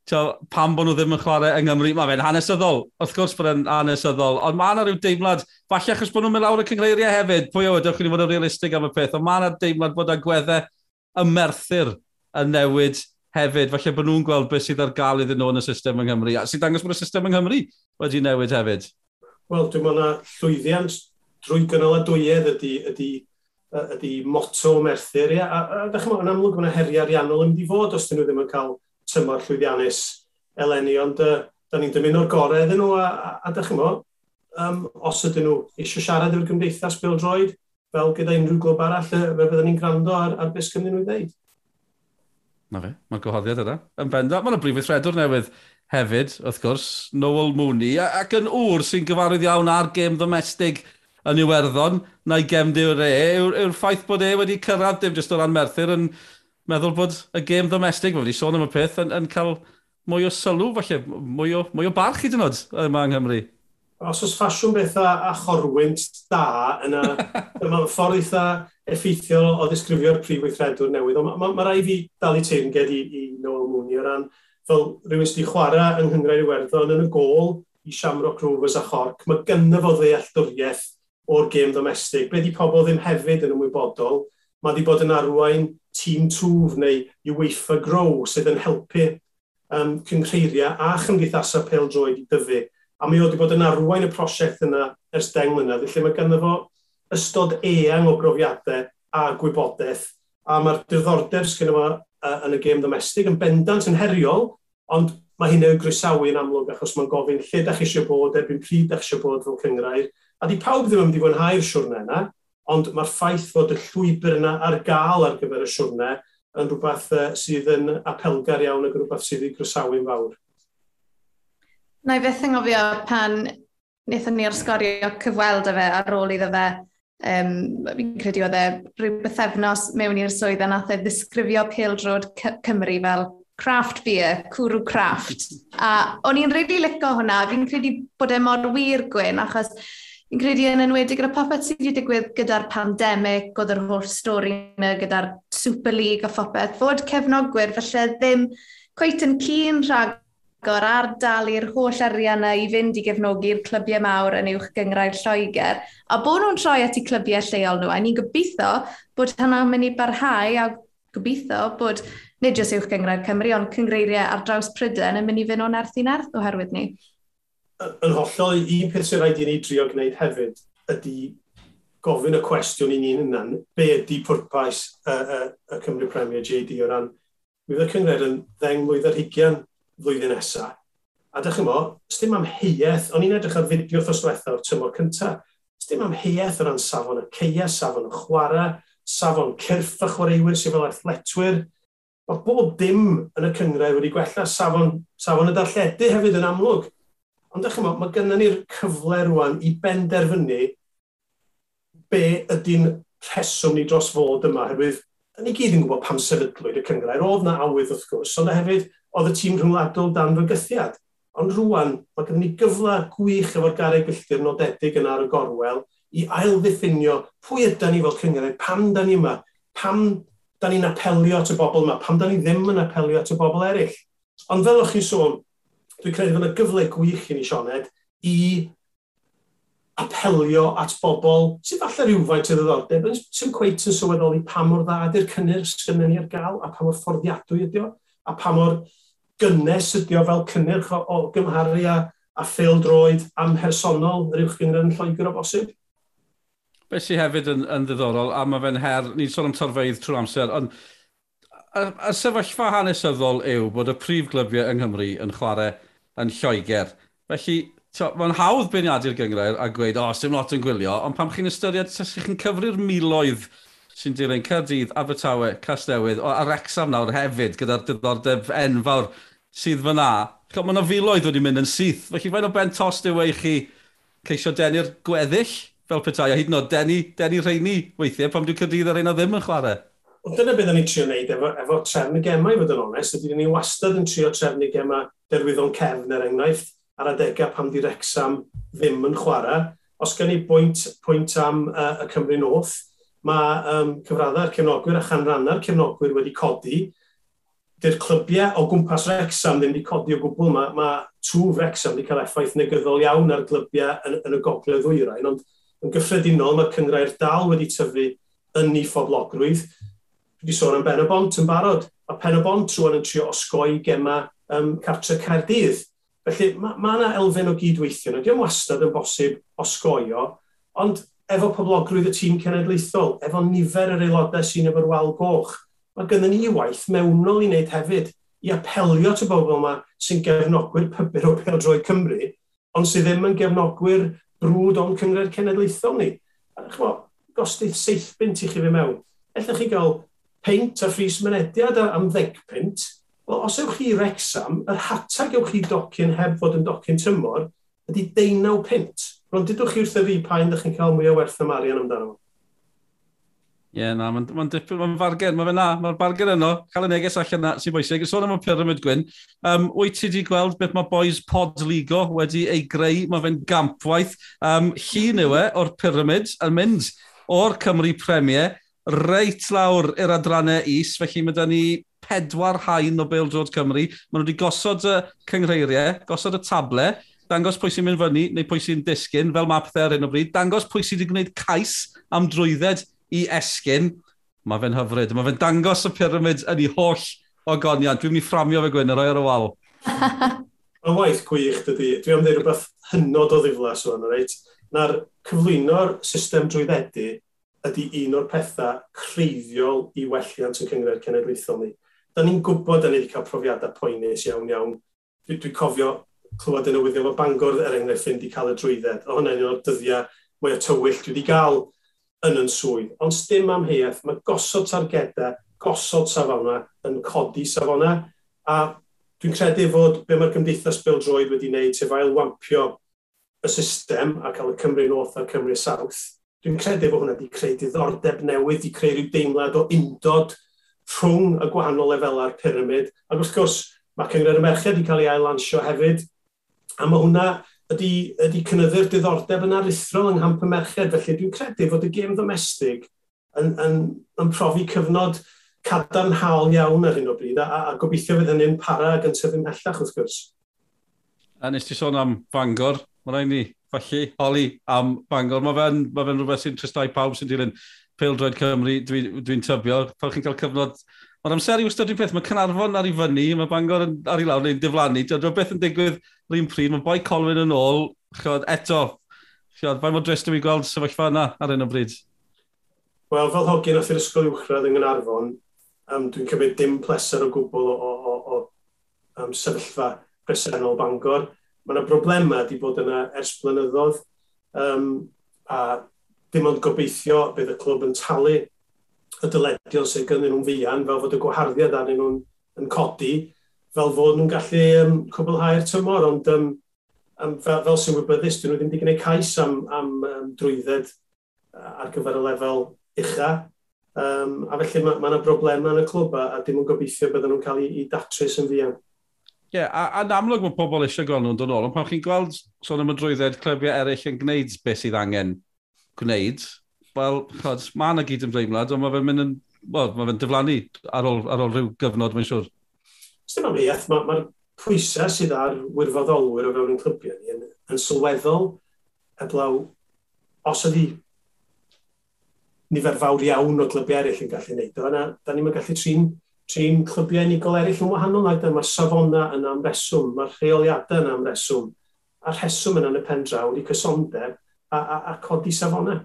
tio, pam bod nhw ddim yn chwarae yng Nghymru. Mae fe'n hanesyddol, wrth gwrs bod yn hanesyddol, ond mae yna rhyw deimlad, falle achos bod nhw'n mynd lawr y cyngreiriau hefyd, pwy o ydych chi'n fod yn realistig am y peth, ond mae yna deimlad bod y gweddau ymerthyr yn newid hefyd, falle bod nhw'n gweld beth sydd ar gael iddyn nhw yn y system yng Nghymru, a sydd dangos bod y system yng Nghymru wedi newid hefyd. Wel, dwi'n meddwl na llwyddiant drwy gynnal a dwyedd ydy, ydy ydy moto Merthyr. Ia, a, a, a ddech chi'n yn amlwg mae yna heriau ariannol yn mynd i fod os dyn nhw ddim yn cael tymor llwyddiannus eleni, ond uh, da ni'n dymuno'r gorau iddyn nhw, a, a, a ddech chi'n um, os ydyn nhw eisiau siarad efo'r gymdeithas bildroed, fel gyda unrhyw glwb arall, fe fyddwn ni'n gwrando ar, ar beth gymryd nhw i ddeud. Na fe, mae'r gwahoddiad yna. Yn benda, mae'n brif weithredwr newydd hefyd, wrth gwrs, Noel Mooney, ac yn ŵr sy'n gyfarwydd iawn ar gêm domestig yn Iwerddon, na'i gefndir e, yw'r yw ffaith bod e wedi cyrraedd dim jyst o ran Merthyr yn meddwl bod y gêm domestig, fe wedi sôn am y peth, yn, yn cael mwy o sylw, falle, mwy o, mwy o barch i dynod yma yng Nghymru. Os oes ffasiwn beth a a chorwynt da yna, mae'n ffordd eitha effeithiol o ddisgrifio'r prif weithredwr newydd, mae ma, ma rai fi dal i teimged i, i Noel Mooney o ran fel rhywun sydd wedi chwarae yng Nghymru Iwerddon yn y gol i Shamrock Rovers a Chorc, mae gynnyf o ddealltwriaeth o'r gêm domestig. Be di pobl ddim hefyd yn ymwybodol, mae di bod yn arwain tîm twf neu UEFA Grow sydd yn helpu um, cyngreiriau a chymdeithasau peldroed i dyfu. A mi oedd wedi bod yn arwain y prosiect yna ers deng mlynedd, felly mae ganddo fo ystod eang o brofiadau a gwybodaeth, a mae'r diddordeb sydd fo uh, yn y gêm domestig yn bendant yn heriol, ond mae hynny'n grisawu yn amlwg achos mae'n gofyn lle da chi eisiau bod, erbyn pryd da chi eisiau bod fel cyngrair, A di pawb ddim yn mynd i fwynhau'r siwrne yna, ond mae'r ffaith fod y llwybr yna ar gael ar gyfer y siwrne yn rhywbeth sydd yn apelgar iawn ac yn rhywbeth sydd i grysawu'n fawr. Na i feth anghofio pan wnaethon ni arsgorio cyfweld y fe ar ôl iddo fe Um, fi'n credu oedd e rhyw bythefnos mewn i'r swydd a nath e ddisgrifio Pildrod Cymru fel craft beer, cwrw craft. A o'n i'n rili really licio hwnna, fi'n credu bod e mor wir gwyn, achos Fi'n credu yn enwedig gyda popeth sydd wedi digwydd gyda'r pandemig, oedd yr holl stori yna gyda'r Super League a phopeth, fod cefnogwyr felly ddim cweith yn cyn rhagor ar dal i'r holl arian yna i fynd i gefnogi'r clybiau mawr yn uwch gyngrau'r Lloegr, a bod nhw'n troi at i clybiau lleol nhw, a ni'n gobeithio bod hynna'n mynd i barhau a gobeithio bod nid jyst uwch gyngrau'r Cymru, ond cyngreiriau ar draws Prydain yn mynd i fynd o'n erth i'n erth oherwydd ni yn hollol un peth sy'n rhaid i ni drio gwneud hefyd ydy gofyn y cwestiwn i ni'n hunan, be ydy pwrpais y, y, y Cymru Premier JD o ran, mi fydd y cyngred yn ddeng mlynedd ar hugian flwyddyn nesaf. A dych chi'n mo, dim am heiaeth, o'n i'n edrych ar fideo thos diwetha o'r tymor cyntaf, dim am heiaeth o ran safon y ceia, safon y chwarae, safon cyrff y chwaraewyr sydd fel athletwyr. Mae bob dim yn y cyngred wedi gwella safon, safon y darlledu hefyd yn amlwg. Ond ddech chi'n mae gennym ni'r cyfle rwan i benderfynu be ydy'n rheswm ni dros fod yma, herwydd ni gyd yn gwybod pam sefydlwyd y cyngrair. Oedd na awydd wrth gwrs, ond hefyd oedd y tîm rhyngwladol dan fygythiad. Ond rwan, mae gennym ni gyfle gwych efo'r garau gylltir nodedig yna ar y gorwel i ailddiffynio pwy ydy'n ni fel cyngrair, pam da ni yma, pam da ni'n apelio at y bobl yma, pam da ni ddim yn apelio at y bobl eraill. Ond fel o'ch chi'n sôn, dwi'n credu fod yna gyfle gwych i ni, Sioned, i apelio at bobl sydd falle rhywfaint o ddiddordeb, sy'n cweith yn sylweddoli pa mor dda ydy'r cynnir sydd ni ar gael, a pa mor fforddiadwy ydy o, a pa mor gynnes ydy o fel cynnyrch o, o gymharu a, a ffeil droed am personol yr uwch gyngor yn Lloegr o bosib. Be sy'n hefyd yn, yn ddiddorol, a mae fe'n her, ni'n sôn am torfeidd trwy amser, ond y, y sefyllfa hanesyddol yw bod y prif glybiau yng Nghymru yn chwarae yn Lloegr. Felly, mae'n hawdd beirniadu'r gyngrair a gweud, o, oh, sy'n lot yn gwylio, ond pam chi'n ystyried sy'n chi'n cyfri'r miloedd sy'n dilyn Cardydd, Abertawe, Castewydd, o, a Rexham nawr hefyd, gyda'r diddordeb enfawr sydd fyna. Mae yna filoedd wedi mynd yn syth, felly fe'n o ben tost yw ei chi ceisio denu'r gweddill fel petai, a hyd yn oed denu, denu rheini weithiau, pam dwi'n Cardydd ar ein o ddim yn chwarae. Ond dyna beth ni'n trio wneud efo, efo trefn y gemau, fod yn onest, ydy ni wastad yn trio trefn y gemau derwyddon cefn er enghraifft, ar adegau pam di Rexham ddim yn chwarae. Os gen i bwynt, pwynt am uh, y Cymru North, mae um, cyfraddau'r cefnogwyr a chanrannau'r cefnogwyr wedi codi. Dy'r clybiau o gwmpas Rexham ddim wedi codi o gwbl. Mae ma twf Wrexham wedi cael effaith negyddol iawn ar glybiau yn, yn y gogledd ddwyrain, ond yn gyffredinol mae cyngrau'r dal wedi tyfu yn ni phoblogrwydd. Dwi wedi sôn am Ben y Bont yn barod. Mae Pen y Bont rwan yn trio osgoi gema um, cartre Caerdydd. Felly mae yna ma, elfen o gydweithio nhw. Diolch wastad yn bosib osgoio, ond efo poblogrwydd y tîm cenedlaethol, efo nifer yr aelodau sy'n efo'r wal goch, mae gennym ni waith mewnol i wneud hefyd i apelio at y bobl yma sy'n gefnogwyr pybyr o Peldroi Cymru, ond sydd ddim yn gefnogwyr brwd o'n cyngred cenedlaethol ni. A chmo, gostydd seithbint i chi fi mewn. Ellwch chi gael peint a ffris mynediad a amddegpint, Wel, os ewch chi i Rexham, yr hatag ewch chi docyn heb fod yn docyn tymor, ydy 19 pint. Rwy'n dydwch chi wrth y fi pa un ydych chi'n cael mwy o werth y marian amdano. Ie, yeah, na, mae'n ma dipyn, mae'n fargen, mae'n na, mae'r bargen yno, cael y neges allan na sy'n bwysig. Sôn am y pyramid gwyn, um, wyt ti wedi gweld beth mae boys pod ligo wedi ei greu, mae fe'n gampwaith. Um, llun yw e o'r pyramid yn mynd o'r Cymru Premier, reit lawr i'r adrannau is, felly mae da ni pedwar hain o Bêl-Drod Cymru. Maen nhw wedi gosod y cyngreiriau, gosod y table, dangos pwy sy'n mynd fyny neu pwy sy'n disgyn, fel mae pethau ar hyn o bryd, dangos pwy sy'n wedi gwneud cais am drwydded i esgyn. Mae fe'n hyfryd. Mae fe'n dangos y pyramid yn ei holl ogoniant. Dwi'n mynd i fframio fe gwyn, roi ar y wal. Mae'n waith gwych dydy. Dwi am ddeud rhywbeth hynod o ddiflas o'n reit. Na'r cyflwyno'r system drwyddedu ydy un o'r pethau creiddiol i welliant yn cyngred cenedlaethol ni da ni'n gwybod da ni wedi cael profiadau poenus iawn iawn. Dwi'n dwi cofio clywed y newyddion o Bangor er enghraifft yn wedi cael y drwydded. O hwnna'n un o'r dyddiau mwy o tywyll dwi wedi cael yn yn swydd. Ond dim am heiaeth, mae gosod targedau, gosod safona, yn codi safona. A dwi'n credu fod be mae'r gymdeithas Bill Droid wedi wneud, sef ail wampio y system a cael y Cymru North a'r Cymru South, dwi'n credu bod hwnna wedi creu diddordeb newydd, wedi creu rhyw deimlad o undod rhwng y gwahanol lefelau'r pyramid. Ac wrth gwrs, mae cyngor y merched wedi cael ei ailansio hefyd, a mae hwnna ydy, ydy cynnyddu'r diddordeb yn arithrol yng Nghamp y Merched. Felly dwi'n credu fod y gêm ddomestig yn, yn, yn profi cyfnod cadarnhaol iawn ar hyn o bryd, a, a gobeithio fydd hynny'n para ac yn tyfu mellach wrth gwrs. A nes ti sôn am Bangor, mae rhaid ni falle holi am Bangor. Mae fe'n ma fe rhywbeth sy'n tristau pawb sy'n dilyn Pildroed Cymru, dwi'n dwi, tybio, pan chi'n cael cyfnod... Ond amser i wastad dwi'n peth, mae Cynarfon ar ei fyny, mae Bangor yn, ar ei lawr neu'n diflannu. Dwi'n beth yn digwydd rhywun pryd, mae boi Colwyn yn ôl, chod, eto. Chod, fa'i mod drist i gweld sefyllfa yna ar un o bryd? Wel, fel hogyn nath i'r ysgol uwchradd yng Nghanarfon, um, dwi'n cymryd dim pleser o gwbl o, o, o, o um, sefyllfa presennol Bangor. Mae yna broblemau wedi bod yna ers blynyddoedd. Um, a Dim ond gobeithio bydd y clwb yn talu y dyledion sy'n gynnu nhw'n fian, fel fod y gwaharddiad arnyn nhw'n yn codi, fel fod nhw'n gallu um, cwblhau'r tymor, ond um, um, fel, fel sy'n wybyddus, dyn nhw ddim wedi gwneud cais am, am um, drwydded ar gyfer y lefel ucha. Um, a felly mae yna ma broblemau yn y clwb a, a dim yn gobeithio bydden nhw'n cael ei, ei datrys yn fian. Ie, yeah, a, a'n amlwg mae pobl eisiau gweld nhw'n dod ôl, ond pan chi'n gweld sôn am y drwydded clybiau eraill yn gwneud beth sydd angen gwneud, wel, chod, mae yna gyd yn fleimlad, ond mae fe'n mynd yn, wel, mae fe'n diflannu ar ôl, ar ôl rhyw gyfnod, mae'n siŵr. Os am mi, mae'r ma pwysau sydd ar wirfoddolwyr o fewn yn clybiau ni yn, yn sylweddol, eblaw, os ydy nifer fawr iawn o clybiau eraill yn gallu gwneud o, yna, da ni'n gallu trin, trin clybiau unigol eraill yn wahanol, na dyma safona yna am reswm, mae'r rheoliadau yna am reswm, a'r rheswm yna yn y pen draw i cysondeb a, a, a codi safona.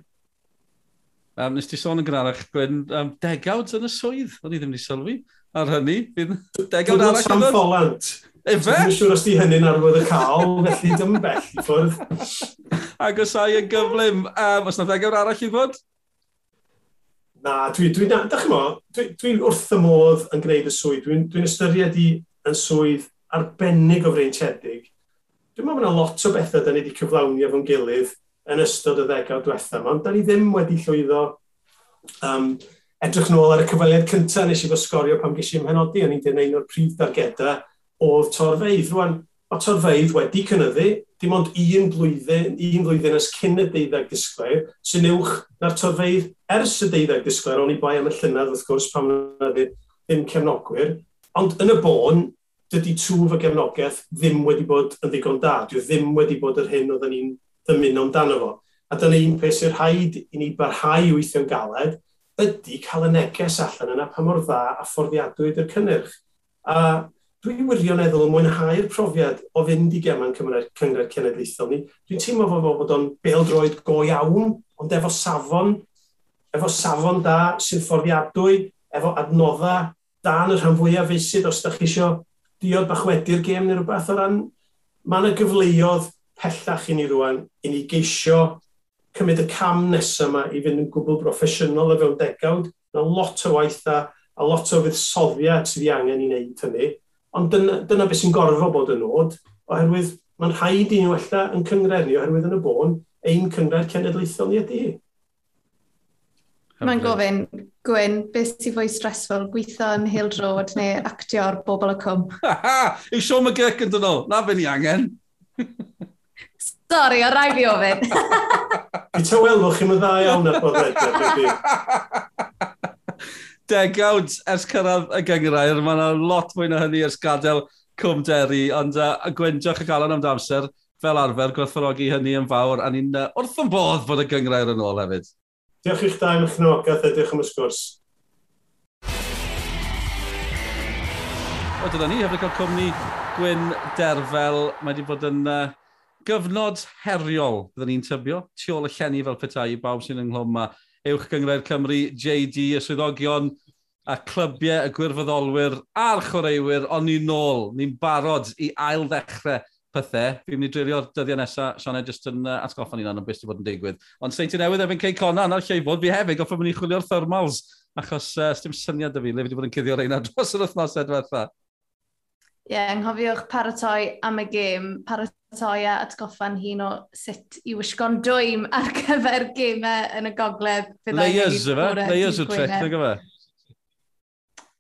Um, nes ti sôn yn gynharach, Gwyn, um, degawd yn y swydd, o'n i ddim wedi sylwi ar hynny. Fydd degawd arall yn... Sam Follant. Efe? Dwi'n siŵr os di hynny'n arwydd y cael, felly dim bell i ffwrdd. Ac os ai yn gyflym, um, os na ddegawd arall i fod? Na, dwi'n dwi, dwi, dwi, dwi, dwi wrth y modd yn gwneud y swydd. Dwi'n dwi ystyried i yn swydd arbennig o freintiedig. Dwi'n meddwl bod yna lot o bethau da ni wedi cyflawni efo'n gilydd yn ystod y ddegawd diwethaf yma, ond da ni ddim wedi llwyddo um, edrych nôl ar y cyfaliad cyntaf nes i fo sgorio pam gysi i'm henodi, o'n i'n dweud o'r prif dargedau oedd torfeidd. Rwan, o torfeidd wedi cynyddu, dim ond un blwyddyn, un blwyddyn ys cyn y deuddeg disglair, sy'n uwch na'r torfeidd ers y deuddeg disglair, o'n i bai am y llynydd wrth gwrs pam na ddim cefnogwyr, ond yn y bôn, dydy twf y gefnogaeth ddim wedi bod yn ddigon da. Dwi ddim wedi bod yr hyn oedden ni'n ymuno amdano fo. A dyna un peth sy'n rhaid i ni barhau weithio'n galed, ydy cael y neges allan yna pa mor dda a fforddiadwy ydy'r cynnyrch. A dwi wirioneddol yn mwynhau'r profiad o fynd i geman Cymru Cyngred Cenedlaethol ni. Dwi'n teimlo fo fod o'n beldroed go iawn, ond efo safon, efo safon da sy'n fforddiadwy, efo adnodda da yn y rhan fwyaf feisydd os da chi eisiau diod bach wedi'r gêm neu rhywbeth o ran... Mae yna gyfleoedd pellach i ni rwan, i ni geisio cymryd y cam nesaf yma i fynd yn gwbl broffesiynol o fewn degawd. Mae lot o waith a, a lot o fuddsoddiad sydd i angen i wneud hynny. Ond dyna, dyna beth sy'n gorfod bod yn nod, oherwydd mae'n rhaid i ni wella yn cyngred ni, oherwydd yn y bôn, ein cyngred cenedlaethol ni ydy. Mae'n gofyn, Gwyn, beth sy'n fwy stressful, gweithio yn Hill Road neu actio'r bobl y cwm? Ha ha! Yw Sean McGurk yn dod o? Na fe ni angen! Sori, o rai fi ofyn. I ta welwch chi'n dda iawn ar bod edrych. Degawd ers cyrraedd y gyngrair, mae yna lot mwy na hynny ers gadael Cwm Derry, ond uh, gwendioch y galon am amser, fel arfer, gwerthfawrogi hynny yn fawr, a ni'n uh, wrth yn bodd bod y gyngrair yn ôl hefyd. Diolch i'ch da am eich nogaeth, a diolch am y sgwrs. O, dyna ni, hefyd cael cwmni Gwyn Derfel. Mae wedi bod yn uh, Gyfnod heriol, byddwn ni'n tybio, tu ôl y llenni fel petai i bawb sy'n ynghlwm yma. Ewch Gyngred Cymru, JD, y swyddogion, a clybiau, y gwirfoddolwyr a'r chwaraewyr, ond ni'n nôl, ni'n barod i ail ddechrau pethau. Fi'n mynd i drilio'r dyddiau nesaf, Sianna, jyst yn uh, atgoffa ni'n anodd beth sydd bod yn digwydd. Ond Seinti Newydd efo'n Cey Conan a'r Lleifod, fi hefyd goffa mynd i chwilio'r thermals, achos uh, sdim syniad y fi, le fi wedi bod yn cuddio reina dros yr wythnos diwetha. Ie, yeah, anghofiwch paratoi am y gêm, paratoi a atgoffa'n hun o sut i wisgo'n dwym ar gyfer gymau yn y gogledd. Layers yma, layers o trec, na gyfer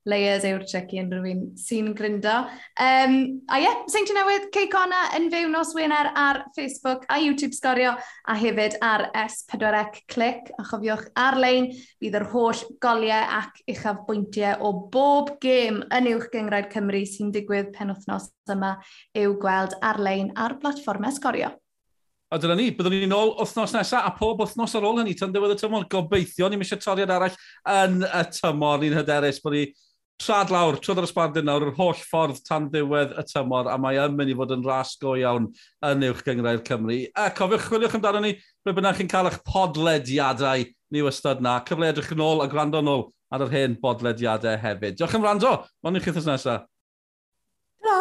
layers yw'r checky yn rhywun sy'n gryndo. Um, a ie, yeah, seinti newydd, Cei Cona yn fyw nos Wener ar Facebook a YouTube Sgorio a hefyd ar S4C Click. A chofiwch ar-lein bydd yr holl goliau ac uchaf bwyntiau o bob gêm yn uwch gyngraed Cymru sy'n digwydd penwthnos yma i'w gweld ar-lein ar blatfformau Sgorio. A dyna ni, byddwn ni'n ôl wythnos nesaf a pob wythnos ar ôl hynny, tan ddiwedd y tymor, gobeithio, ni'n eisiau toriad arall yn y tymor, ni'n hyderus bod ni trad lawr, trwy'r ysbardyn nawr, yr holl ffordd tan ddiwedd y tymor, a mae yn mynd i fod yn ras go iawn yn uwch gyngrau'r Cymru. A cofiwch, chwiliwch amdano ni, ble bynnag chi'n cael eich podlediadau ni wastad na. Cyfle edrych yn ôl a gwrando yn ôl ar yr hen bodlediadau hefyd. Diolch yn rando, ond ni'n chythos nesaf. Ta-ra!